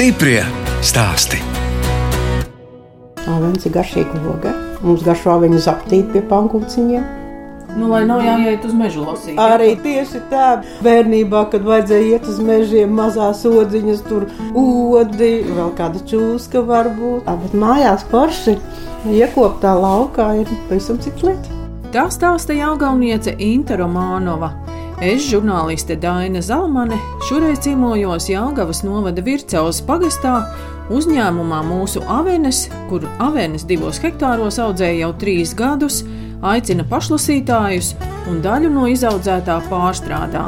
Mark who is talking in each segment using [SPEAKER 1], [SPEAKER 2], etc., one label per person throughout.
[SPEAKER 1] Stiprie stāsti.
[SPEAKER 2] Avens ir garšīga loga. Mums garšo viņu zaptīt pie pankūciņiem.
[SPEAKER 3] Nu, lai nav jāiet uz mežu lasīt.
[SPEAKER 2] Arī tieši tā bērnībā, kad vajadzēja iet uz mežiem, mazās odziņas, tur odi, vēl kāda čūska varbūt. Tā, bet mājās forši iekoptā laukā ir pavisam cits lietas.
[SPEAKER 3] Tā stāsta Jāgauniece Inta Romanova. Es, žurnāliste Daina Zalmane, šoreiz cīmojos Jāgavas novada Vircevas pagastā uzņēmumā mūsu avenes, kur avenes divos hektāros audzēja jau trīs gadus, aicina pašlasītājus un daļu no izaudzētā pārstrādā.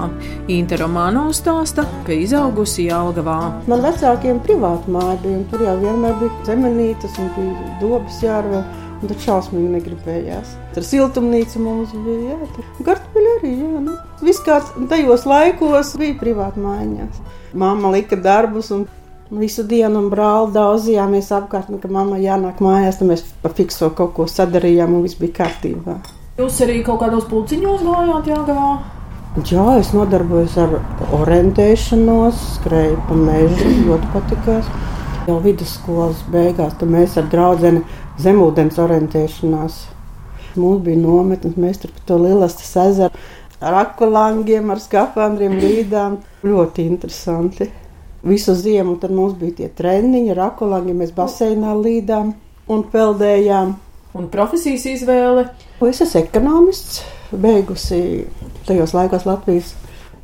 [SPEAKER 3] Inta Romanova stāsta, ka izaugusi Jālgavā.
[SPEAKER 2] Man vecākiem privāti māja bija, tur jau vienmēr bija zemenītes un bija dobas jārvēl. Un tad šausmīgi negribējās. Tur siltumnīca mums bija. Garšpili arī. Jā, nu. Viss kā tajos laikos bija privāti mājās. Māma lika darbus un visu dienu un brāli daudzījāmies apkārt. Un, kad mamma jānāk mājās, tad mēs pa fikso kaut ko sadarījām un viss bija kārtībā.
[SPEAKER 3] Jūs arī kaut kādos pulciņos gājāt Jāgavā?
[SPEAKER 2] Jā, es nodarbojos ar orientēšanos, skrēju pa mežu, ļoti patikās. Jau vidusskolas beigās mēs ar draugu zemūdens orientēšanās. Mums bija nometnes, mēs tur pa to lielastas ezeru ar akvalangiem, ar skafandriem, līdām. Ļoti interesanti. Visu ziemu tad mums bija tie treniņi ar akvalangiem, mēs baseinā līdām un peldējām.
[SPEAKER 3] Un profesijas izvēle?
[SPEAKER 2] Es esmu ekonomists, beigusi tajos laikos Latvijas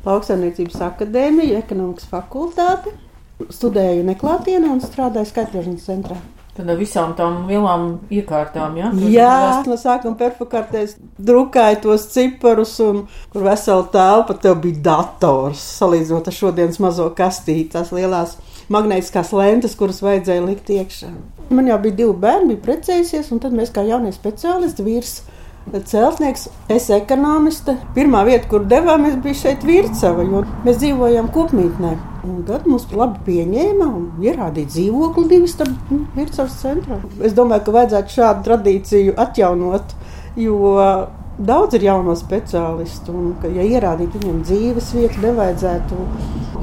[SPEAKER 2] lauksaimniecības akadēmiju, ekonomikas fakultāti. Studēju neklātienē un strādāju skaitļošanas centrā.
[SPEAKER 3] Tad visām tām lielām iekārtām, ja? Tur
[SPEAKER 2] Jā, no sākuma perfokartēs drukāja tos ciparus, un kur vesela telpa tev bija dators, salīdzinot ar šodienas mazo kastīti, tās lielās magnētiskās lentes, kuras vajadzēja likt iekšā. Man jau bija divi bērni, bija precējusies, un tad mēs kā jaunie speciālisti vīrs celtnieks, es ekonomiste. Pirmā vieta, kur devāmies, bija šeit Vircava, jo mēs dzīvojam kopmītnē. Un tad mums labi pieņēma un ierādīja dzīvokli divi starp nu, Vircavas centrā. Es domāju, ka vajadzētu šādu tradīciju atjaunot, jo daudz ir jauno speciālistu, un, ka, ja ierādītu viņam dzīves vietu, nevajadzētu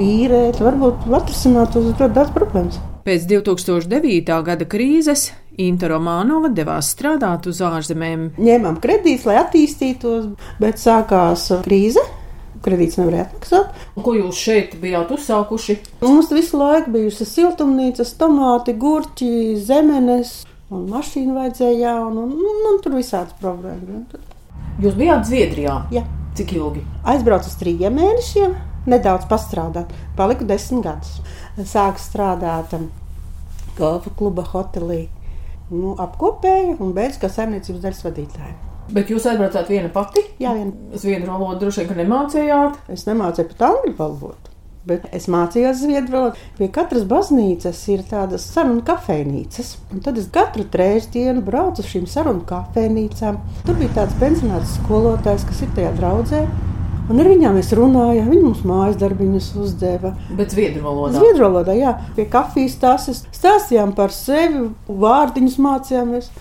[SPEAKER 2] īrēt, varbūt atrisināt uz ļoti daudz problēmas.
[SPEAKER 3] Pēc 2009. gada krīzes Inta Romanova devās strādāt uz ārzemēm.
[SPEAKER 2] Ņēmām kredītus, lai attīstītos, bet sākās krīze. Kredīts nevarēja atmaksāt.
[SPEAKER 3] Ko jūs šeit bijāt uzsākuši?
[SPEAKER 2] Mums visu laiku bijusi siltumnīcas, tomāti, gurķi, zemenes, un mašīnu vajadzēja jaunu, un, un, un tur visādas problēmas.
[SPEAKER 3] Jūs bijāt Zviedrijā?
[SPEAKER 2] Jā.
[SPEAKER 3] Cik ilgi?
[SPEAKER 2] Aizbraucu uz trījiem mēnešiem, nedaudz pastrādāt. Paliku desmit gadus. Sāku strādāt golfa kluba hotelī nu, apkopēja un beidz kā saimniecības daļas vadītāja.
[SPEAKER 3] Bet jūs aizbraucāt viena pati?
[SPEAKER 2] Jā, viena.
[SPEAKER 3] Zviedru valodu droši vien nemācījāt.
[SPEAKER 2] Es nemācīju pat angļu valodu. Bet es mācījos zviedru valodu. Pie katras baznīcas ir tādas sarunu kafejnīcas. Un tad es katru trešdienu braucu uz šīm sarunu kafejnīcām. Tur bija tāds pensionāts skolotājs, kas ir tajā draudzē. Un ar viņām mēs runājām, viņi mums mājas darbiņus uzdeva.
[SPEAKER 3] Bet zviedru valodā?
[SPEAKER 2] Zviedru valodā, jā. Pie kafijas tāsas stāstījām par sevi, vārdiņus mācījāmies.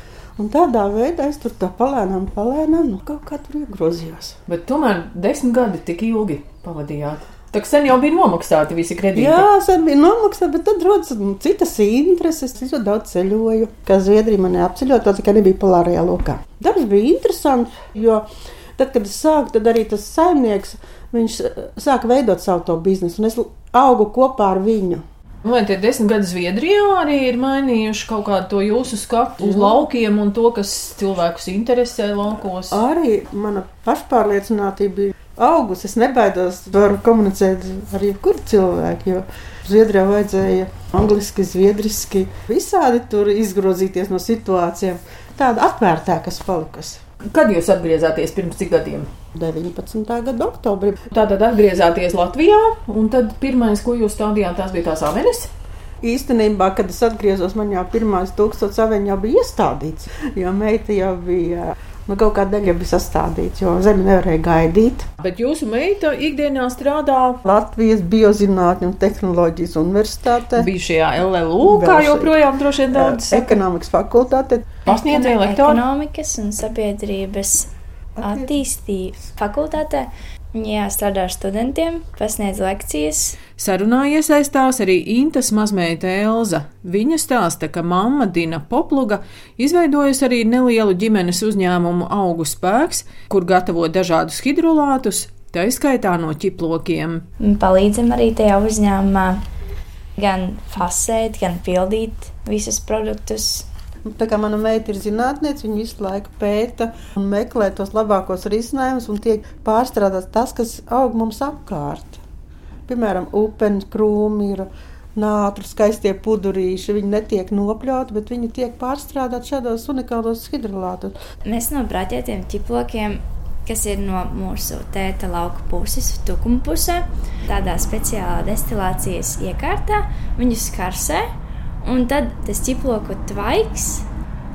[SPEAKER 2] Un tādā veidā es tur tā palēnām, palēnām, nu kaut kā tur iegrozījos.
[SPEAKER 3] Bet tomēr desmit gadi tik ilgi pavadījāt. Tā sen jau bija nomaksāti visi kredīti.
[SPEAKER 2] Jā, sen bija nomaksāti, bet tad rodas citas intereses. Es ļoti daudz ceļoju, kā Zviedrija mani apceļot, tā tikai nebija polārajā lokā. Darbs bija interesants, jo Tad, kad es sāku, tad arī tas saimnieks sāka veidot savu biznesu, un es augu kopā ar viņu.
[SPEAKER 3] Vai tie desmit gadi Zviedrijā arī ir mainījuši kaut kādu to jūsu skatu uz laukiem un to, kas cilvēkus interesē laukos?
[SPEAKER 2] Arī mana pašpārliecinātība bija augusi. Es nebaidos, varu komunicēt ar jebkuru cilvēku, jo Zviedrijā vajadzēja angliski, zviedriski, visādi tur izgrozīties no situācijām. Tāda atvērtāka, kas palikusi.
[SPEAKER 3] Kad jūs atgriezāties pirms cik gadiem?
[SPEAKER 2] 19. gada oktobrī.
[SPEAKER 3] Tātad atgriezāties Latvijā, un tad pirmais, ko jūs stādījāt, tās bija tās avenes.
[SPEAKER 2] Īstenībā, kad es atgriezos, man jau pirmās tūkstošas aveņu jau bija iestādīts, jo meita jau bija. Nu, kaut kāda daļa bija sastādīta, jo zemi nevarēja gaidīt.
[SPEAKER 3] Bet jūsu meita ikdienā strādā
[SPEAKER 2] Latvijas Biozinātņu un tehnoloģijas universitātē.
[SPEAKER 3] bijušajā LLU, kā joprojām droši vien daudz saka.
[SPEAKER 2] Ekonomikas fakultāte.
[SPEAKER 3] Pasniedzēja lektoru.
[SPEAKER 4] ekonomikas un sabiedrības attīstības fakultātē. Jā, strādā ar studentiem, pasniedz lekcijas.
[SPEAKER 3] Sarunā iesaistās arī Intas mazmeita Elza. Viņa stāsta, ka mamma Dina Popluga izveidojusi arī nelielu ģimenes uzņēmumu augu spēks, kur gatavo dažādus hidrolātus, tā izskaitā no ķiplokiem.
[SPEAKER 4] Palīdzam arī tajā uzņēmumā gan fasēt, gan pildīt visus produktus.
[SPEAKER 2] Tā kā mana meita ir zinātniece, viņa visu laiku pēta un meklē tos labākos risinājumus, un tiek pārstrādāts tas, kas aug mums apkārt. Piemēram, upeņu krūmi ir nātri, skaistie pudurīši. Viņi netiek nopļauti, bet viņi tiek pārstrādāti šādos unikālos hidrolātos.
[SPEAKER 4] Mēs no braķētiem ķiplokiem kas ir no mūsu tēta lauka puses, tukuma pusē, tādā speciālā destilācijas iekārtā, viņus karsē Un tad tas ķiploku tvaiks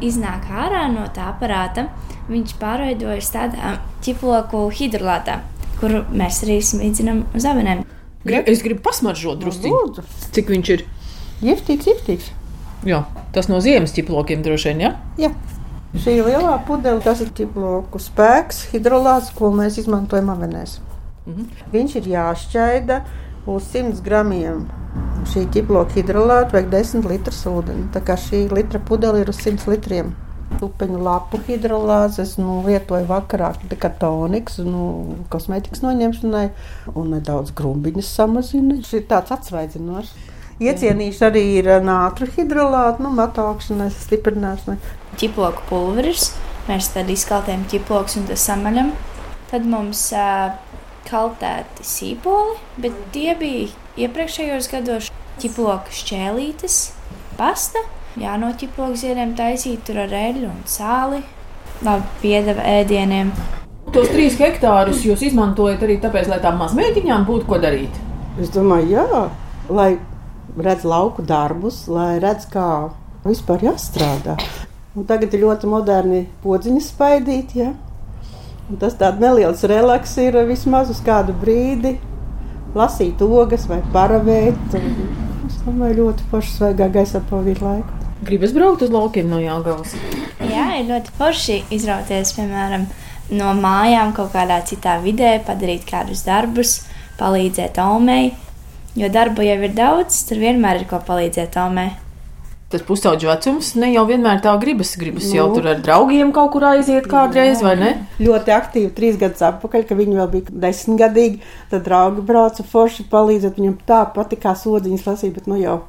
[SPEAKER 4] iznāk ārā no tā aparāta. Viņš pārveidojas tādā ķiploku hidrolātā, kuru mēs arī smīdzinām uz avenēm.
[SPEAKER 3] Es gribu pasmaržot drusku. Cik viņš ir?
[SPEAKER 2] Giftīgs, giftīgs.
[SPEAKER 3] Jā, tas no ziemas ķiplokiem droši vien, ja?
[SPEAKER 2] Jā. Šī lielā pudele, tas ir ķiploku spēks, hidrolāts, ko mēs izmantojam avenēs. Mhm. Viņš ir jāšķaida uz 100 gramiem šī ķiploka hidrolāta vajag 10 litrus ūdeni. Tā kā šī litra pudele ir uz 100 litriem. Upeņu lapu hidrolāzes nu, lietoju vakarā, kā toniks, nu, kosmētikas noņemšanai, un nedaudz grumbiņas samazina. Šis ir tāds atsvaidzinošs. Iecienīšu arī ir nātru hidrolātu, nu, mataukšanai, stiprināšanai.
[SPEAKER 4] Ķiploku pulveris, mēs tad izkaltējam ķiplokus un tas samaļam. Tad mums uh, kaltēti sīpoli, bet tie bija iepriekšējos gados ķiploka šķēlītes, pasta. Jā, no ķiploka ziediem taisīt tur ar eļļu un sāli. Labi piedeva ēdieniem.
[SPEAKER 3] Tos trīs hektārus jūs izmantojat arī tāpēc, lai tām mazmeitiņām būtu ko darīt?
[SPEAKER 2] Es domāju, jā, lai redz lauku darbus, lai redz, kā vispār jāstrādā. Un tagad ir ļoti moderni podziņas spaidīt, ja? Un tas tāds neliels relaks ir vismaz uz kādu brīdi. Lasīt ogas vai paravēt. Es domāju, ļoti forši svaigā gaisā pavadīt laiku.
[SPEAKER 3] Gribas braukt uz laukiem no Jāgaunas?
[SPEAKER 4] Jā, ir ļoti forši izrauties, piemēram, no mājām kaut kādā citā vidē, padarīt kādus darbus, palīdzēt Omei. Jo darba jau ir daudz, tur vienmēr ir ko palīdzēt Omei
[SPEAKER 3] tas pusauģu vecums ne jau vienmēr tā gribas. Gribas nu, jau tur ar draugiem kaut kur aiziet kādreiz, vai ne?
[SPEAKER 2] Ļoti aktīvi trīs gadus atpakaļ, kad viņi vēl bija desmitgadīgi. Tad draugi brauca forši palīdzēt viņam tā patikā sodziņas lasīt, bet nu jau.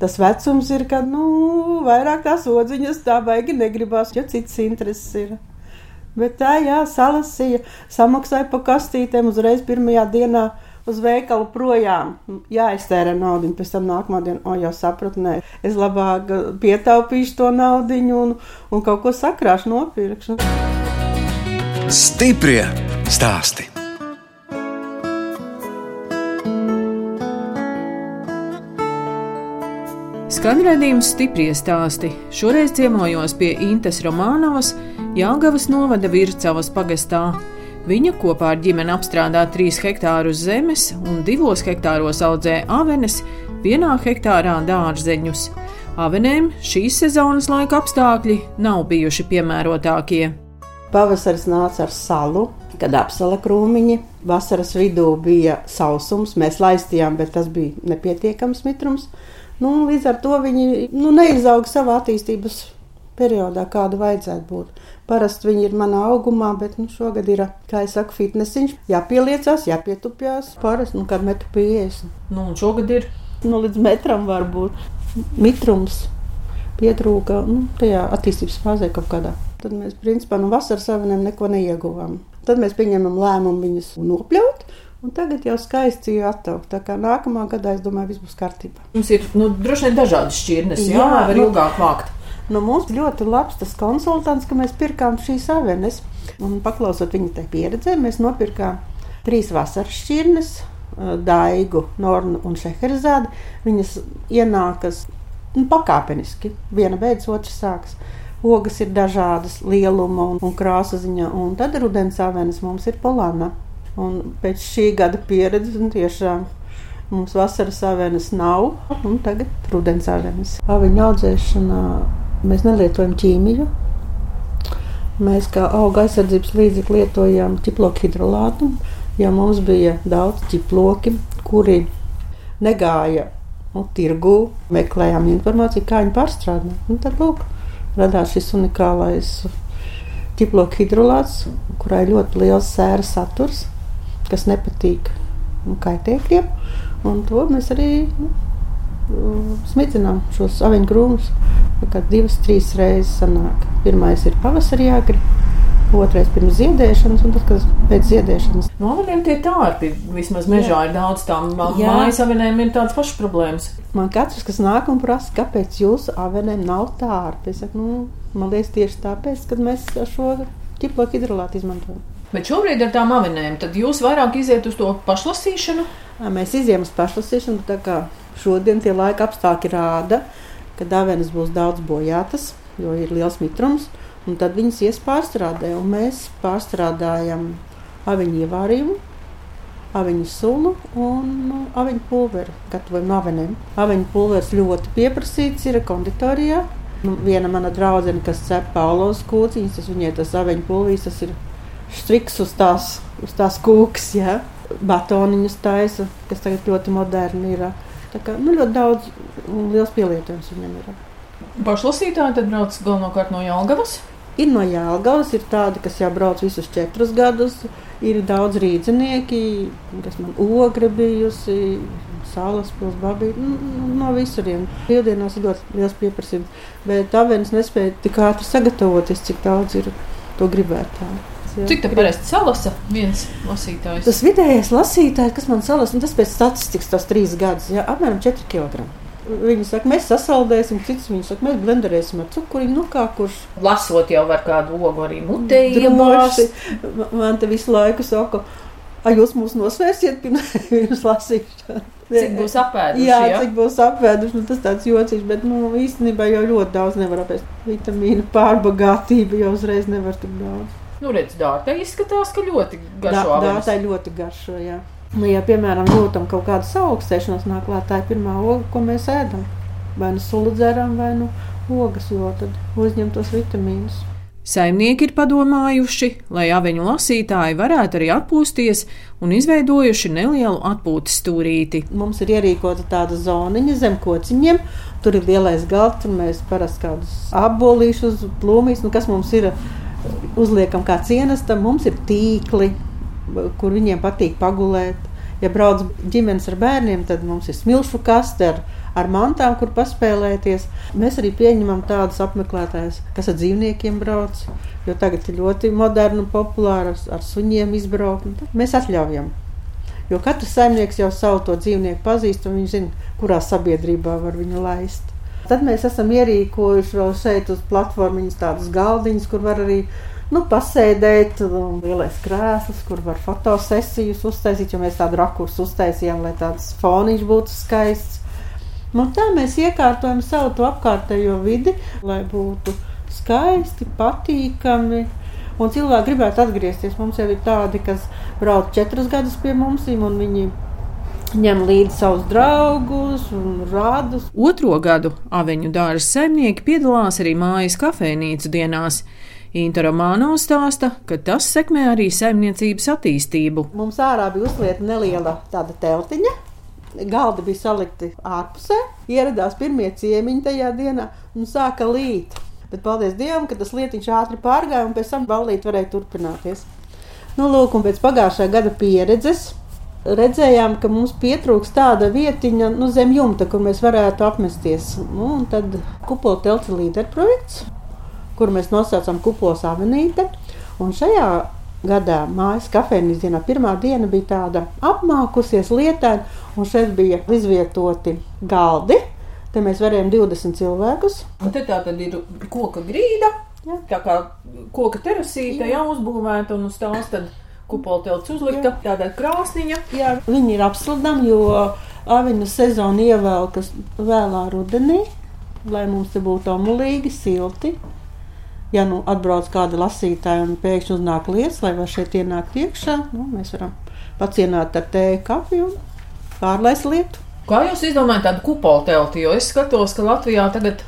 [SPEAKER 2] Tas vecums ir, kad nu, vairāk tās odziņas tā baigi negribās, jo cits intereses ir. Bet tā, jā, salasīja, samaksāja pa kastītēm uzreiz pirmajā dienā uz veikalu projām. Jāiztērē naudu, un pēc tam nākamā dienā, oh, jau sapratu, nē, es labāk uh, pietaupīšu to naudu un, un kaut ko sakrāšu, nopirkšu.
[SPEAKER 1] Stiprie stāsti!
[SPEAKER 3] Skanredzījums stipri stāsti. Šoreiz ciemojos pie Intas Romanovas, Jāgavas novada Vircavas pagastā. Viņa kopā ar ģimeni apstrādā 3 hektārus zemes un 2 hektāros audzē avenes, vienā hektārā dārzeņus. Avenēm šīs sezonas laika apstākļi nav bijuši piemērotākie.
[SPEAKER 2] Pavasaris nāca ar salu, kad apsala krūmiņi. Vasaras vidū bija sausums, mēs laistījām, bet tas bija nepietiekams mitrums. Nu, līdz ar to viņi nu, neizauga savā attīstības periodā, kāda vajadzētu būt. Parasti viņi ir manā augumā, bet nu, šogad ir, kā jau saka, fitnesiņš. Jāpieliecās, jāpietupjās. Parasti, nu, kad metu 50.
[SPEAKER 3] Nu, un šogad ir?
[SPEAKER 2] Nu, līdz metram var būt mitrums. Pietrūka nu, tajā attīstības fāzē kaut kādā. Tad mēs, principā, no vasaras savinēm neko neieguvām. Tad mēs pieņemam lēmumu viņus nopļaut. Un tagad jau skaisti ir attaukt. Tā kā nākamā gadā, es domāju, viss būs kārtībā.
[SPEAKER 3] Mums ir nu, droši vien dažādas šķirnes, jā, jā var nu, ilgāk vākt.
[SPEAKER 2] Nu, mums ļoti labs tas konsultants, ka mēs pirkām šīs avenes. Un, paklausot viņa pieredzē, mēs nopirkām trīs vasaras šķirnes, daigu, nornu un šeherzādi. Viņas ienākas nu, pakāpeniski. Viena beidzas, otra sākas. Ogas ir dažādas lieluma un, un krāsa ziņā, un tad rudens avenes mums ir polāna. Un pēc šī gada pieredzes tiešām mums vasaras avenes nav, un tagad rudens avenes. Aviņu audzēšanā Mēs nelietojam ķīmiju. Mēs kā auga aizsardzības līdzekli lietojam ķiploku hidrolātu. jo mums bija daudz ķiploki, kuri negāja nu, tirgu, meklējām informāciju, kā viņi pārstrādā. Un tad lūk, radās šis unikālais ķiploka hidrolāts, kurā ir ļoti liels sēra saturs, kas nepatīk nu, kaitēkļiem. Un to mēs arī nu, smidzinām šos aviņu krūmus. Divas, trīs reizes sanāk. Pirmais ir pavasarī agri, otrais pirms ziedēšanas, un tas, kas pēc ziedēšanas.
[SPEAKER 3] No aviniem tie tārpi, vismaz mežā Jā. ir daudz tām mājas avinēm, ir tādas pašas problēmas.
[SPEAKER 2] Man katrs, kas nāk un prasa, kāpēc jūsu avinēm nav tārpi, es saku, nu, man liekas tieši tāpēc, ka mēs šo ķiploku hidrolātu izmantojam.
[SPEAKER 3] Bet šobrīd ar tām avinēm, tad jūs vairāk iziet uz to pašlasīšanu?
[SPEAKER 2] Mēs izjām uz pašlasīšanu, tā kā šodien tie laika apstākļi rāda, ka avinas būs daudz bojātas, jo ir liels mitrums, tad viņas ies pārstrādē, un mēs pārstrādājam aviņu ievārījumu, aviņu sulu un nu, aviņu pulveri, gatavojam no avinēm. Aviņu pulveris ļoti pieprasīts ir konditorijā. Nu, viena mana draudzene, kas cep Paulos kūciņas, tas viņai tas aviņu pulvīs, tas ir striks uz tās, uz tās kūkas, ja? batoniņus taisa, kas tagad ļoti moderni ir. Tā kā nu, ļoti daudz liels pielietojums viņam ir.
[SPEAKER 3] Pašlasītāji tad brauc galvenokārt no Jālgavas?
[SPEAKER 2] Ir no Jālgavas, ir tādi, kas jau brauc visus četrus gadus. Ir daudz rīznieki, kas man ogre bijusi, salas pilsēta, nu, nu, no visuriem. Piektdienās ir ļoti liels pieprasījums, bet tā viens nespēja tik ātri sagatavoties, cik daudz ir to gribētāju.
[SPEAKER 3] Cik tā parasti salasa viens lasītājs?
[SPEAKER 2] Tas vidējais lasītājs, kas man salasa, nu, tas pēc statistikas tos trīs gadus, jā, apmēram 4 kg. Viņi saka, mēs sasaldēsim, cits viņi saka, mēs blenderēsim ar cukuriņu, nu kā kurš.
[SPEAKER 3] Lasot jau var kādu ogu arī mutē iemācīt.
[SPEAKER 2] Man te visu laiku saka, a jūs mūs nosvērsiet pirms lasīšanas.
[SPEAKER 3] Cik būs apēduši?
[SPEAKER 2] Jā, ja? cik būs apēduši. Nu, tas tāds jocīgs, bet nu, īstenībā jau ļoti daudz nevar apēst. Vitamīnu pārbagātība jau uzreiz nevar tik daudz.
[SPEAKER 3] Nu, redz, dārta izskatās, ka ļoti garšo.
[SPEAKER 2] Dā, dārta ļoti garšo, jā. Nu, ja, piemēram, jūtam kaut kādu saaugstēšanos, nāk klāt tā ir pirmā oga, ko mēs ēdam. Vai nu sulu dzeram, vai nu ogas, jo tad uzņem tos vitamīnus.
[SPEAKER 3] Saimnieki ir padomājuši, lai aviņu lasītāji varētu arī atpūsties un izveidojuši nelielu atpūtas stūrīti.
[SPEAKER 2] Mums ir ierīkota tāda zoniņa zem kociņiem. Tur ir lielais galds, tur mēs parasti kādus apbolīšus, plūmīs, nu, kas mums ir uzliekam kā cienastam, mums ir tīkli, kur viņiem patīk pagulēt. Ja brauc ģimenes ar bērniem, tad mums ir smilšu kaste ar, ar mantām, kur paspēlēties. Mēs arī pieņemam tādus apmeklētājus, kas ar dzīvniekiem brauc. Jo tagad ir ļoti moderni un populāri ar, suņiem izbraukt. Mēs atļaujam. Jo katrs saimnieks jau savu to dzīvnieku pazīst, un viņš zina, kurā sabiedrībā var viņu laist. Tad mēs esam ierīkojuši vēl šeit uz platformas tādas galdiņas, kur var arī nu, pasēdēt, lielais krēsls, kur var fotosesijas uztaisīt, jo mēs tādu rakursu uztaisījām, lai tāds foniņš būtu skaists. Nu, tā mēs iekārtojam savu apkārtējo vidi, lai būtu skaisti, patīkami. Un cilvēki gribētu atgriezties. Mums jau ir tādi, kas brauc četrus gadus pie mums, un viņi ņem līdzi savus draugus un rādus.
[SPEAKER 3] Otro gadu aveņu dārza saimnieki piedalās arī mājas kafejnīcu dienās. Inta Romāno stāsta, ka tas sekmē arī saimniecības attīstību.
[SPEAKER 2] Mums ārā bija uzlieta neliela tāda teltiņa. Galdi bija salikti ārpusē, ieradās pirmie ciemiņi tajā dienā un sāka līt. Bet paldies Dievam, ka tas lietiņš ātri pārgāja un pēc tam ballīt varēja turpināties. Nu, lūk, un pēc pagājušā gada pieredzes redzējām, ka mums pietrūks tāda vietiņa nu, zem jumta, kur mēs varētu apmesties. Nu, tad kupola telts līderprojekts, kur mēs nosaucam Kupolas avenīte. Un šajā gadā mājas kafejnīcas dienā pirmā diena bija tāda apmākusies lietaina, un šeit bija izvietoti galdi. Te mēs varējām 20 cilvēkus.
[SPEAKER 3] Un te tā tad ir koka grīda, jā. tā kā koka terasīte jau uzbūvēta un uz tās tad kupola telts uzlikta, Jā. tāda krāsniņa.
[SPEAKER 2] Jā, viņi ir apsludami, jo avina sezona ievelkas vēlā rudenī, lai mums te būtu omulīgi, silti. Ja nu atbrauc kāda lasītāja un pēkšņi uznāk lietas, lai var šeit ienākt iekšā, nu, mēs varam pacienāt ar tēju kafiju un pārlaist lietu.
[SPEAKER 3] Kā jūs izdomājat tādu kupola telti? Jo es skatos, ka Latvijā tagad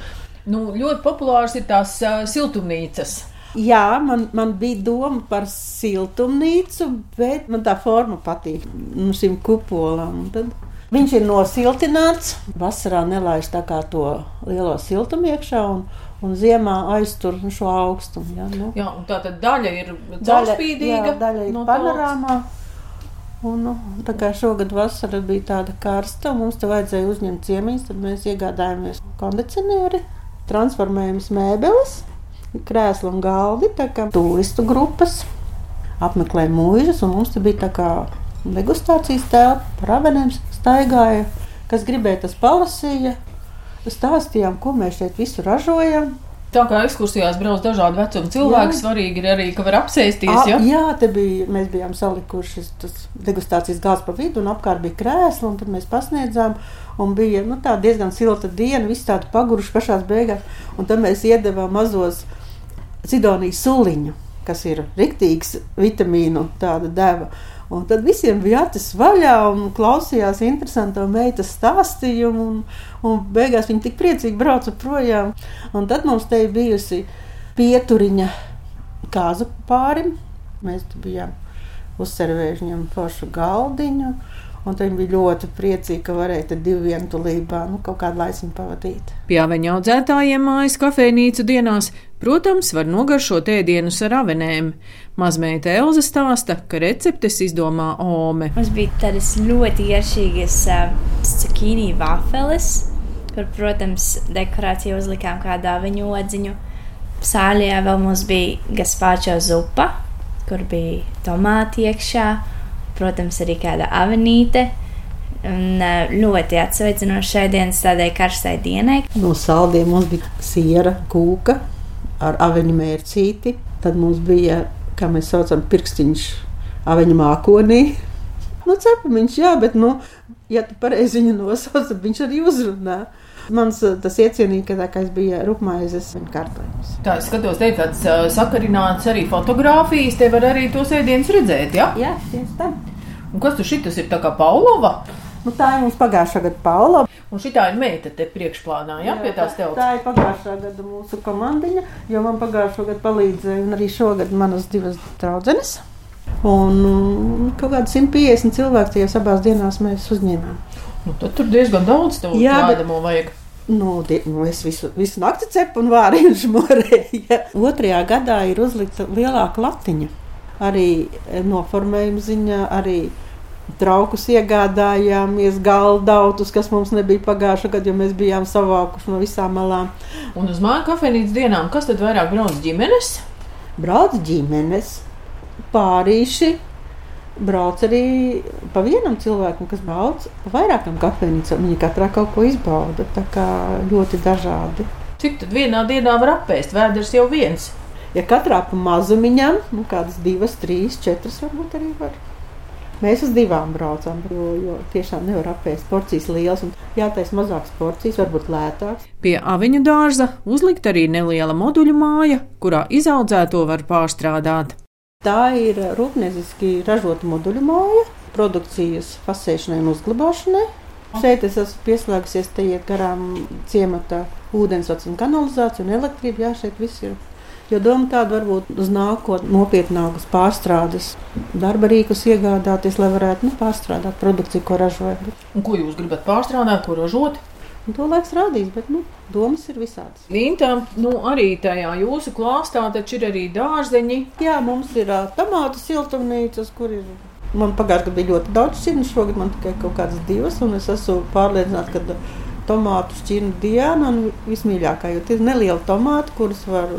[SPEAKER 3] nu, ļoti populārs ir tās uh, siltumnīcas.
[SPEAKER 2] Jā, man, man bija doma par siltumnīcu, bet man tā forma patīk. Nu, kupolām. Un Tad viņš ir nosiltināts. Vasarā nelaiž tā kā to lielo siltumu iekšā. Un, Un ziemā aiztur šo augstumu. Ja, nu.
[SPEAKER 3] Jā, tā tad daļa ir
[SPEAKER 2] Daļa,
[SPEAKER 3] caurspīdīga.
[SPEAKER 2] jā, daļa ir
[SPEAKER 3] no
[SPEAKER 2] panorāmā. Un, nu, tā kā šogad vasara bija tāda karsta, mums te vajadzēja uzņemt ciemiņus, tad mēs iegādājāmies kondicionieri, transformējamas mēbeles, krēslu un galdi, turistu grupas apmeklē mūžus, un mums bija tā kā degustācijas telpa, par avenēm staigāja, kas gribēja tas palasīja, stāstījām, ko mēs šeit visu ražojam.
[SPEAKER 3] Tā kā ekskursijās brauc dažādu vecumu cilvēku,
[SPEAKER 2] Jā.
[SPEAKER 3] svarīgi ir arī, ka var apsēsties.
[SPEAKER 2] A,
[SPEAKER 3] Ja?
[SPEAKER 2] jā, te bija, mēs bijām salikuši tas degustācijas gāzes pa vidu, un apkārt bija krēsli, un tad mēs pasniedzām. Un bija nu, tā diezgan silta diena, viss tāda paguruši pašā beigās. Un tad mēs iedavām mazos sidonijas suliņu, kas ir riktīgs vitamīnu tāda deva. Un tad visiem bija acis vaļā un klausījās interesantu meitas stāstījumu. Un, un beigās viņi tik priecīgi brauca projām. Un tad mums te bijusi pieturiņa kāzu pārim. Mēs bijām uzservējuši viņam foršu galdiņu. Un viņi bija ļoti priecīgi, ka varēja divu vientulībā nu, kaut kādu laiciņu pavadīt.
[SPEAKER 3] Pie aveņu audzētājiem mājas kafejnīcu dienās, protams, var nogaršot ēdienus ar avenēm. Mazmeita Elza stāsta, ka receptes izdomā Ome.
[SPEAKER 4] Mums bija tādas ļoti garšīgas uh, cukīnī vafeles, kur, protams, dekorāciju uzlikām kādā viņa odziņu. Sāļajā vēl mums bija gaspāčo zupa, kur bija tomāti iekšā, protams, arī kāda avenīte. Un ļoti atsveicinoši šai dienas tādai karstai dienai.
[SPEAKER 2] No saldiem mums bija siera kūka ar aveņu mērcīti. Tad mums bija, kā mēs saucam, pirkstiņš aveņu mākonī. Nu, cepamiņš, jā, bet, nu, ja tu pareizi viņu nosauc, tad viņš arī uzrunā. Mans eh, tas iecienīgākais bija rupmaizes kārtojums.
[SPEAKER 3] Tā es skatos, te ir tāds sakarināts arī fotografijas, te var arī tos ēdienus redzēt, ja?
[SPEAKER 2] Jā, tieši tā.
[SPEAKER 3] Un kas tu šitas ir tā kā Paulova?
[SPEAKER 2] Nu, tā ir mums pagājušā gada Paula.
[SPEAKER 3] Un šitā ir meita te priekšplānā, ja, pie tās
[SPEAKER 2] tā,
[SPEAKER 3] telpas.
[SPEAKER 2] tā ir pagājušā gada mūsu komandiņa, jo man pagājušā gada palīdzēja un arī šogad manas divas draudzenes. Un mm, kaut kādi 150 cilvēki tajās abās dienās mēs uzņēmām.
[SPEAKER 3] Nu, tad tur diezgan daudz to
[SPEAKER 2] Jā, bet-
[SPEAKER 3] ēdamo vajag.
[SPEAKER 2] Nu, nu es visu, visu nakti cepu un vārīju žmorēju. Otrajā gadā ir uzlikta lielāka latiņa. Arī noformējuma ziņā, arī traukus iegādājāmies, galdautus, kas mums nebija pagājušā gada, jo mēs bijām savākuši no visām malām.
[SPEAKER 3] Un uz māju kafejnīcas dienām, kas tad vairāk brauc ģimenes?
[SPEAKER 2] Brauc ģimenes, pārīši. Brauc arī pa vienam cilvēkam, kas brauc pa vairākām kafejnīcām. Viņi katrā kaut ko izbauda. Tā kā ļoti dažādi.
[SPEAKER 3] Cik tad vienā dienā var apēst? Vēders jau viens.
[SPEAKER 2] Ja katrā pa mazumiņam, nu kādas divas, trīs, četras varbūt arī var. Mēs uz divām braucām, jo, jo tiešām nevar apēst porcijas lielas un jātaisa mazākas porcijas, varbūt lētākas.
[SPEAKER 3] Pie aviņu dārza uzlikt arī neliela moduļu māja, kurā izaudzēto var pārstrādāt.
[SPEAKER 2] Tā ir rūpnieciski ražota moduļu māja, produkcijas fasēšanai un uzglabāšanai. Šeit es esmu pieslēgusies, iet garām ciemata ūdensvads un kanalizācija un elektrība. Jā, šeit viss ir. Jo doma tāda varbūt uz nākotnē nopietnākas pārstrādes, darba rīkus iegādāties, lai varētu nu, pārstrādāt produkciju, ko ražojam.
[SPEAKER 3] Ko jūs gribat pārstrādāt, ko ražot?
[SPEAKER 2] Un to laiks rādīs, bet nu, domas ir visādas.
[SPEAKER 3] Intām, nu arī tajā jūsu klāstā taču ir arī dārzeņi.
[SPEAKER 2] Jā, mums ir uh, tomātu siltumnīcas, kur ir. Man pagājušajā gadā bija ļoti daudz šķirnes, šogad man tikai kaut kādas divas, un es esmu pārliecināta, ka tomātu šķirne Diana ir vismīļākā, jo tie ir nelieli tomāti, kurus var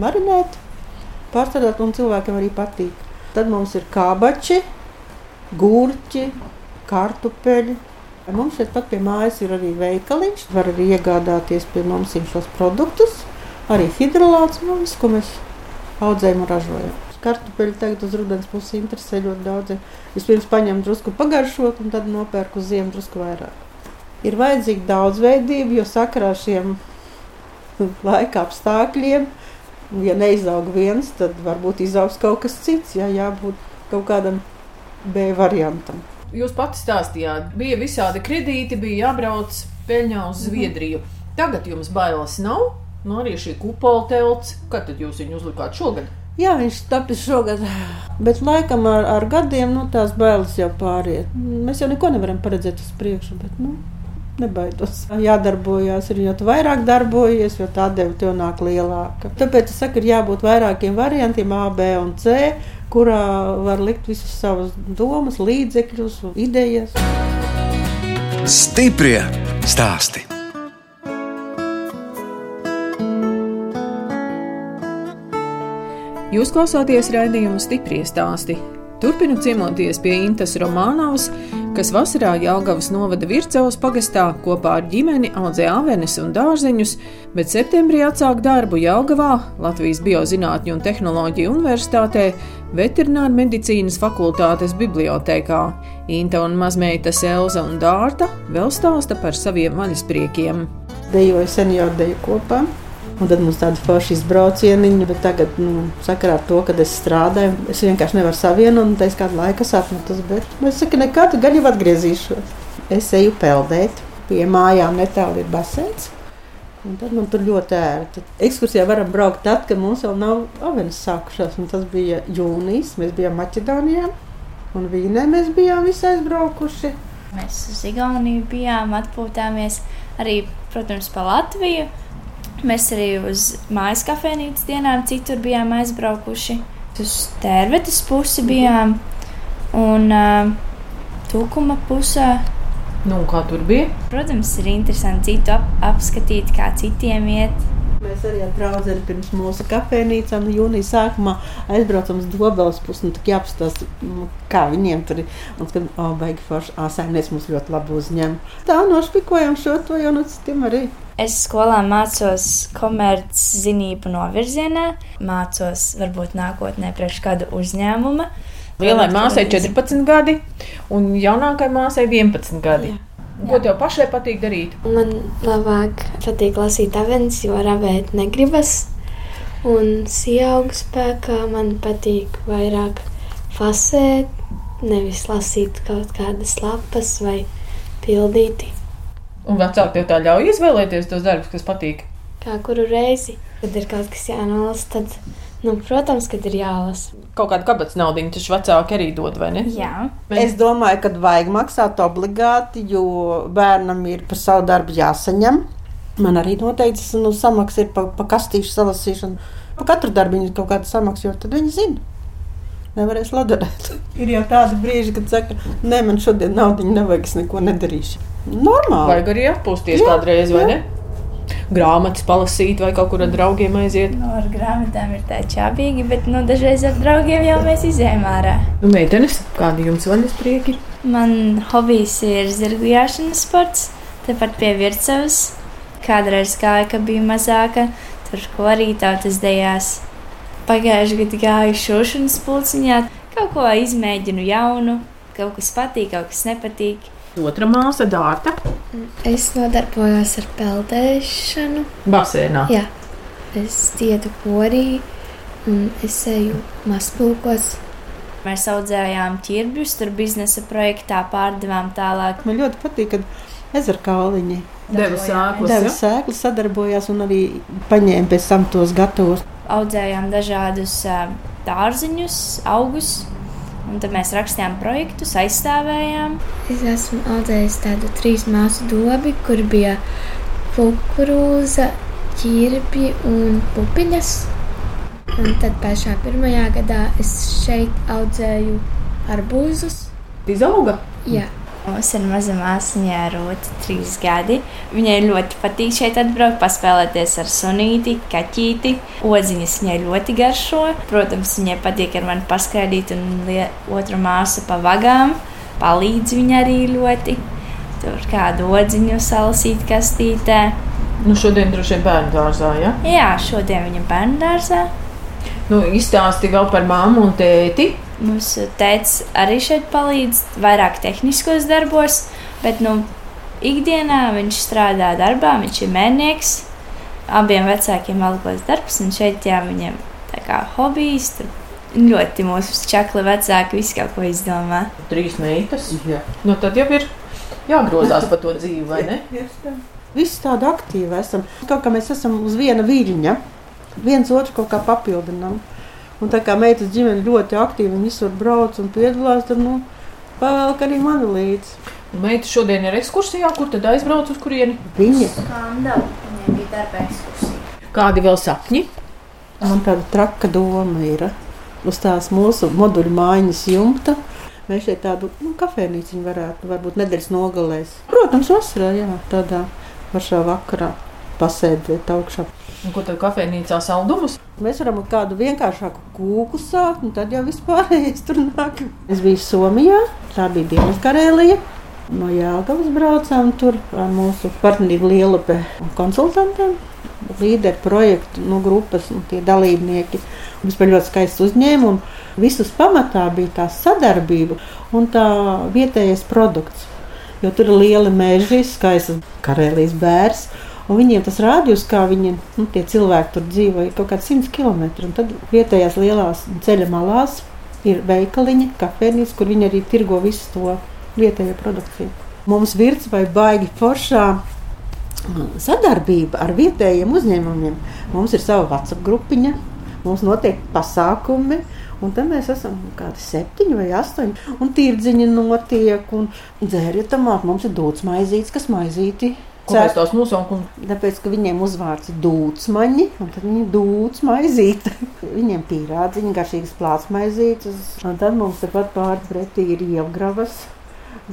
[SPEAKER 2] marinēt, pārstrādāt, un cilvēkiem arī patīk. Tad mums ir kābači, gurķi, kartupeļi. Mums šeit pat pie mājas ir arī veikaliņš. Var arī iegādāties pie mums šos produktus. Arī hidrolāts, nu, viss, ko mēs audzējam un ražojam. Kartupeļi tagad uz rudens puses interesē ļoti daudz. Vispirms paņem drusku pagaršot, un tad nopērku uz ziemu drusku vairāk. Ir vajadzīga daudzveidība, jo sakarā ar šiem laika apstākļiem, ja neizaug viens, tad varbūt izaugs kaut kas cits. Jā, jābūt kaut kādam B variantam.
[SPEAKER 3] Jūs pati stāstījāt, bija visādi kredīti, bija jābrauc peļņā uz Zviedriju. Tagad jums bailes nav. Nu, arī šī kupola telts, kad tad jūs viņu uzlikāt šogad?
[SPEAKER 2] Jā, viņš tapis šogad, bet laikam ar, ar gadiem nu, tās bailes jau pāriet. Mēs jau neko nevaram paredzēt uz priekšu, bet nu, nebaidos. Jādarbojas, ir jo vairāk darbojies, jo tā deva tev nāk lielāka. Tāpēc es saku, ir jābūt vairākiem variantiem, A, B un C, kurā var likt visas savas domas, līdzekļus, idejas.
[SPEAKER 1] Stiprie stāsti.
[SPEAKER 3] Jūs klausāties raidījuma stipri stāstī. Turpinu ciemoties pie Intas Romanovas, kas vasarā Jāgavas novada Vircevas pagastā kopā ar ģimeni audzē avenes un dārzeņus, bet septembrī atsāk darbu Jāgavā, Latvijas Biozinātņu un Tehnoloģiju universitātē, Veterināra medicīnas fakultātes bibliotēkā. Inta un mazmeitas Elza un Dārta vēl stāsta par saviem vaļaspriekiem.
[SPEAKER 2] Dejoju senioru deju kopā. Un tad mums tāda forša izbraucieniņa, bet tagad, nu, sakarā ar to, ka es strādāju, es vienkārši nevaru savienot, un tas kādu laiku sapņotas. Bet nu, es saku, nekad gan jau atgriezīšos. Es eju peldēt, pie mājām netālu ir basēns. Un tad man tur ļoti ērti. Ekskursijā varam braukt tad, kad mums vēl nav avenes sākušās. Tas bija jūnijas, mēs bijām Maķedonijā un Vīnē mēs bijām visi aizbraukuši.
[SPEAKER 4] Mēs uz Igauniju bijām, atpūtāmies arī, protams, pa Latviju. Mēs arī uz mājas kafejnīcas dienām citur bijām aizbraukuši. Uz tērvetes pusi bijām un uh, tūkuma pusē.
[SPEAKER 3] Nu, kā tur bija?
[SPEAKER 4] Protams, ir interesanti citu ap apskatīt, kā citiem iet.
[SPEAKER 2] Mēs arī ar draugu pirms mūsu kafejnīcām jūnija sākumā aizbraucam uz Dobelas pusi. Nu, tā jāapstāsta, nu, kā viņiem tur ir. Un, kad oh, baigi forši āsēnies mums ļoti labi uzņem. Tā nošpikojam šo to jau no citiem arī.
[SPEAKER 4] Es skolā mācos komerczinību novirzienā, mācos varbūt nākotnē priekš kādu uzņēmumu.
[SPEAKER 3] Lielai māsai 14 gadi un jaunākajai māsai 11 gadi. Jā. Ko tev pašai patīk darīt?
[SPEAKER 5] Man labāk patīk lasīt avenes, jo ravēt negribas. Un sijaugu spēkā man patīk vairāk fasēt, nevis lasīt kaut kādas lapas vai pildīti.
[SPEAKER 3] Un vecāki tev tā ļauj izvēlēties tos darbus, kas patīk.
[SPEAKER 5] Kā kuru reizi, kad ir kaut kas jānolasa, tad, nu, protams, kad ir jālasa.
[SPEAKER 3] Kaut kādu kabatas naudu taču vecāki arī dod, vai ne?
[SPEAKER 4] Jā.
[SPEAKER 2] Es domāju, ka vajag maksāt obligāti, jo bērnam ir par savu darbu jāsaņem. Man arī noteikti nu, samaksa ir pa, pa kastīšu salasīšanu. Pa katru darbu viņi kaut kādu samaksu, jo tad viņi zina nevarēs ladot. ir jau tādi brīži, kad saka, nē, man šodien naudu nevajag, es neko nedarīšu. Normāli.
[SPEAKER 3] Vajag arī atpūsties jā, kādreiz, vai jā. ne? Grāmatas palasīt vai kaut kur ar draugiem aiziet.
[SPEAKER 4] Nu, ar grāmatām ir tā čābīgi, bet nu, dažreiz ar draugiem jau mēs izējām ārā.
[SPEAKER 3] Nu, meitenes, kādi jums vaļas prieki?
[SPEAKER 4] Man hobijs ir zirgu jāšanas sports, tepat pie vircavas. Kādreiz gāja, kad bija mazāka, tur ko arī tautas dejās. Pagājušajā gadā gāju šūšanas pulciņā, kaut ko izmēģinu jaunu, kaut kas patīk, kaut kas nepatīk.
[SPEAKER 3] Otra māsa, Dārta.
[SPEAKER 5] Es nodarbojos ar peldēšanu.
[SPEAKER 3] Basēnā.
[SPEAKER 5] Jā, es diedu korī un es eju mazpulkos.
[SPEAKER 4] Mēs audzējām ķirbjus, tur biznesa projektā pārdevām tālāk.
[SPEAKER 2] Man ļoti patīk, kad ezera kauliņi.
[SPEAKER 3] Deva sēklas.
[SPEAKER 2] Deva sēklas sadarbojās un arī paņēma pēc tam tos gatavos.
[SPEAKER 4] Audzējām dažādus dārziņus, augus, Un tad mēs rakstījām projektus, aizstāvējām.
[SPEAKER 5] Es esmu audzējis tādu trīs māsu dobi, kur bija kukurūza, ķirbi un pupiņas. Un tad pašā pirmajā gadā es šeit audzēju arbūzus.
[SPEAKER 3] Izauga?
[SPEAKER 5] Jā.
[SPEAKER 4] Mums ir maza māsīņa, Rūta, trīs gadi. Viņai ļoti patīk šeit atbraukt, paspēlēties ar sunīti, kaķīti. Odziņas viņai ļoti garšo. Protams, viņai patīk ar mani paskaidīt, un otra māsa pa vagām palīdz viņai arī ļoti. Tur kādu odziņu salasīt kastītē.
[SPEAKER 3] Nu, šodien droši vien bērnu dārzā, ja?
[SPEAKER 4] Jā, šodien viņa bērnu dārzā.
[SPEAKER 3] Nu, izstāsti vēl par māmu un tēti.
[SPEAKER 4] Mūsu tēvs arī šeit palīdz vairāk tehniskos darbos, bet nu, ikdienā viņš strādā darbā, viņš ir mērnieks. Abiem vecākiem algos darbs, un šeit jā, viņam tā kā hobijs. Ļoti mūsu čakli vecāki visu kaut ko izdomā.
[SPEAKER 3] Trīs meitas. Jā. Nu, tad jau ir jāgrozās par to dzīvi, vai ne?
[SPEAKER 2] Visi tādi aktīvi esam. Kaut kā mēs esam uz viena viļņa, viens otru kaut kā papildinām. Un tā kā meitas ģimene ļoti aktīvi un visur brauc un piedalās, tad nu, pavēlk arī mani līdzi.
[SPEAKER 3] Meita šodien ir ekskursijā, kur tad aizbrauc uz kurieni?
[SPEAKER 2] Viņa
[SPEAKER 4] Skandal, viņiem bija darba ekskursija.
[SPEAKER 3] Kādi vēl sapņi?
[SPEAKER 2] man tāda traka doma ir uz tās mūsu moduļu mājiņas jumta. Mēs šeit tādu nu, kafejnīcu varētu, varbūt nedēļas nogalēs. Protams, vasarā, jā, tādā pašā vakarā pasēdēt augšā.
[SPEAKER 3] Un ko tev kafejnīcā saldumus?
[SPEAKER 2] Mēs varam ar kādu vienkāršāku kūku sākt, un tad jau vispārējais tur nāk. Es biju Somijā, tā bija Dienvidkarēlija. No Jāgavas braucām tur ar mūsu partnerību Lielupē un konsultantiem. Līderi projektu nu, grupas un tie dalībnieki. Vispār ļoti skaists uzņēmums. Visus pamatā bija tā sadarbība un tā vietējais produkts. Jo tur ir liela meža, skaists karēlijas bērns. Un viņiem tas rādījums, kā viņi, nu, tie cilvēki tur dzīvo, ir kaut kāds 100 km. Tad vietējās lielās ceļa malās ir veikaliņi, kafejnīca, kur viņi arī tirgo visu to vietējo produkciju. Mums virtuvē baigi foršā sadarbība ar vietējiem uzņēmumiem. Mums ir sava WhatsApp grupiņa, mums notiek pasākumi. Un tad mēs esam kādi septiņi vai astoņi. Un tīrdziņi notiek, un dzēriet tam āt. Mums ir dūts maizītes, kas maizīti.
[SPEAKER 3] Kāpēc tās nosaukums?
[SPEAKER 2] Tāpēc, ka viņiem uzvārds ir dūtsmaņi, un tad viņi ir dūts maizīte. viņiem pīrādziņi, garšīgas plāts maizītes. Un tad mums tepat pāri pretī ir ievgravas,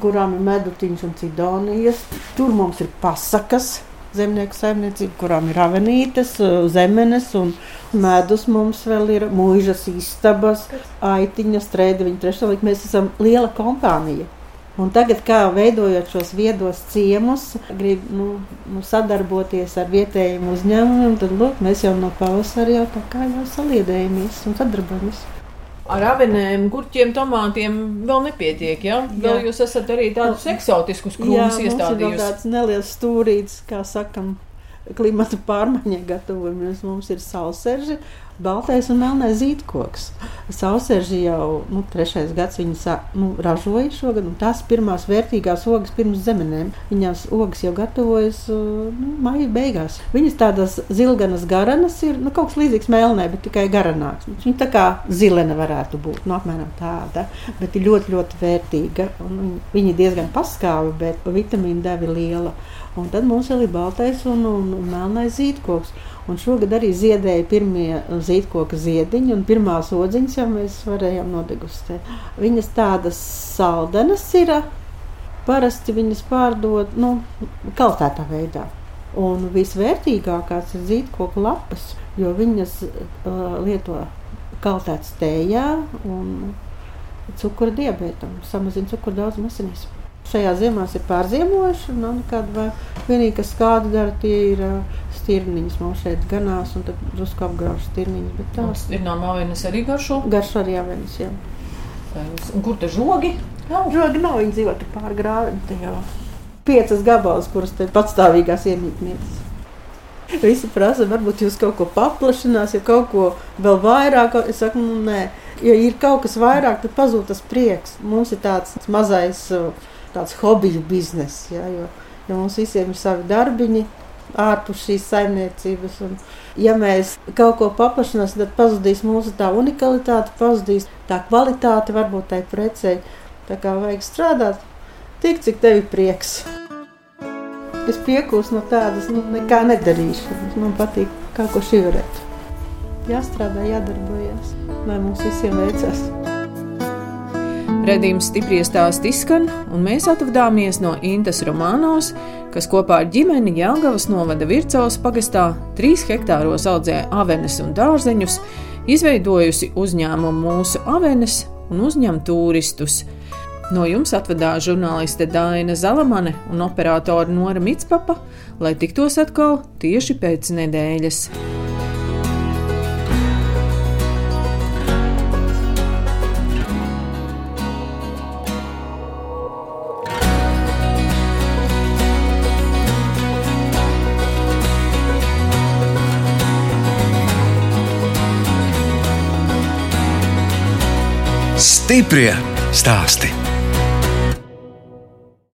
[SPEAKER 2] kurām ir medutiņš un cidonijas. Tur mums ir pasakas. Zemnieku saimniecība, kurām ir avenītes, zemenes un medus. Mums vēl ir mūžas istabas, aitiņas, strēdiņa, trešā. Mēs esam liela kompānija. Un tagad, kā veidojot šos viedos ciemus, grib nu, nu, sadarboties ar vietējiem uzņēmumiem, tad lūk, mēs jau no pavasara jau tā kā jau saliedējamies un sadarbojamies.
[SPEAKER 3] Ar avenēm, gurķiem, tomātiem vēl nepietiek. Ja? Vēl
[SPEAKER 2] Jā.
[SPEAKER 3] jūs esat arī tādus eksotiskus krūmus iestādījusi.
[SPEAKER 2] tāds neliels stūrītis, kā sakam, klimata pārmaiņai gatavojamies. Mums ir salserži, baltais un melnais zīdkoks. Salserži jau nu, trešais gads viņi sā, nu, ražoja šogad, un tās pirmās vērtīgās ogas pirms zemenēm. Viņās ogas jau gatavojas uh, nu, maija beigās. Viņas tādas zilganas garanas ir nu, kaut kas līdzīgs melnē, bet tikai garanāks. Viņa tā kā zilena varētu būt, nu, apmēram tāda, bet ir ļoti, ļoti vērtīga. Viņa diezgan paskāva, bet vitamīna deva liela. Un tad mums vēl ir baltais un, un, un melnais zīdkoks. Un šogad arī ziedēja pirmie zīdkoka ziediņi, un pirmās odziņas jau mēs varējām nodegustēt. Viņas tādas saldenas ir. Parasti viņas pārdod nu, kaltētā veidā. Un visvērtīgākās ir zīdkoka lapas, jo viņas uh, lieto kaltētas tējā un cukura diabetam, samazina cukura daudzumu asinīs. Šajā ziemā ir pārziemojuši. Nav nekāda vai vienīgi, kas kādu dara, tie ir stirniņas. Mums šeit ganās un tad drusku apgrauž stirniņas. Bet tās
[SPEAKER 3] Ir no mājas arī garšo.
[SPEAKER 2] garš arī jāvenas. Jā.
[SPEAKER 3] Un kur te žogi? Nav.
[SPEAKER 2] Žogi nav, viņi dzīvo tur pāri grāvim. Piecas gabalus, kuras te patstāvīgās iemītnieces. Visi prasa, varbūt jūs kaut ko paplašinās, ja kaut ko vēl vairāk. Es saku, nu, nē, ja ir kaut kas vairāk, tad pazūd tas prieks. Mums ir tāds mazais uh, tāds hobiju bizness, ja, jo, jo mums visiem ir savi darbiņi ārpus šīs saimniecības. Un, ja mēs kaut ko paplašināsim, tad pazudīs mūsu tā unikalitāte, pazudīs tā kvalitāte, varbūt tai precei. Tā kā vajag strādāt tik, cik tev ir prieks. Es piekūstu no tādas, nu, nekā nedarīšanas. Man patīk kaut ko šīvēt. Jāstrādā, jādarbojas, lai mums visiem veicas.
[SPEAKER 3] Redījums stipri stāst izskan, un mēs atvadāmies no Intas Romanovas, kas kopā ar ģimeni Jāgavas novada Vircavas pagastā trīs hektāros audzē avenes un dārzeņus, izveidojusi uzņēmumu mūsu avenes un uzņem turistus. No jums atvedās žurnāliste Dāna Zalamane un operātore Nora Mitspapa, lai tiktos atkal tieši pēc nedēļas.
[SPEAKER 1] Stiprie stāsti.